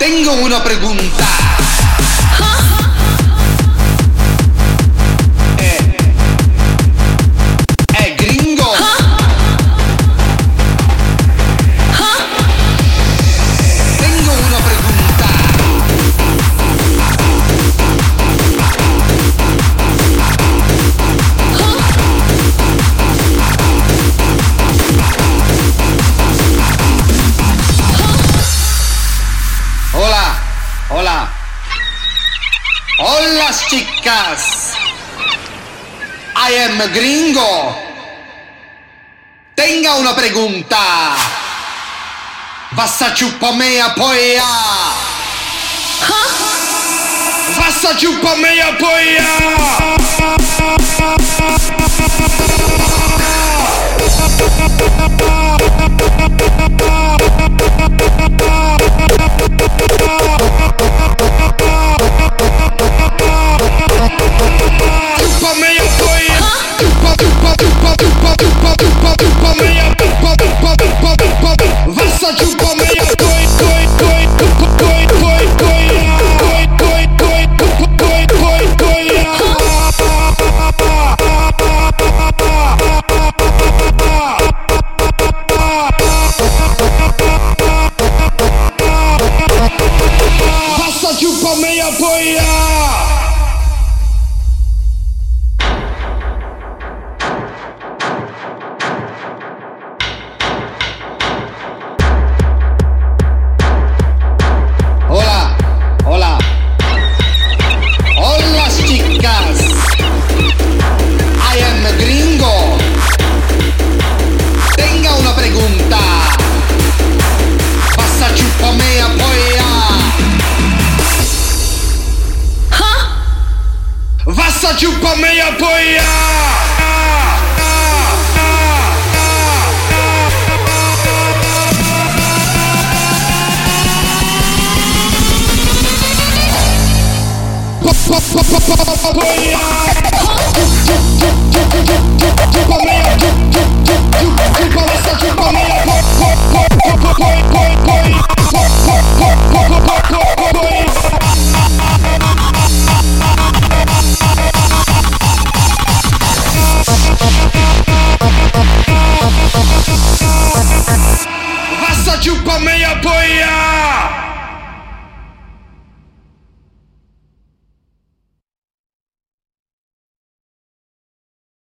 Tengo una pregunta. fantásticas. I am gringo. Tenga una pregunta. Vassa chupa me apoia. Huh? Vassa chupa apoia. apoiar. Vas a chupame a poia. Vas a chupame a poia.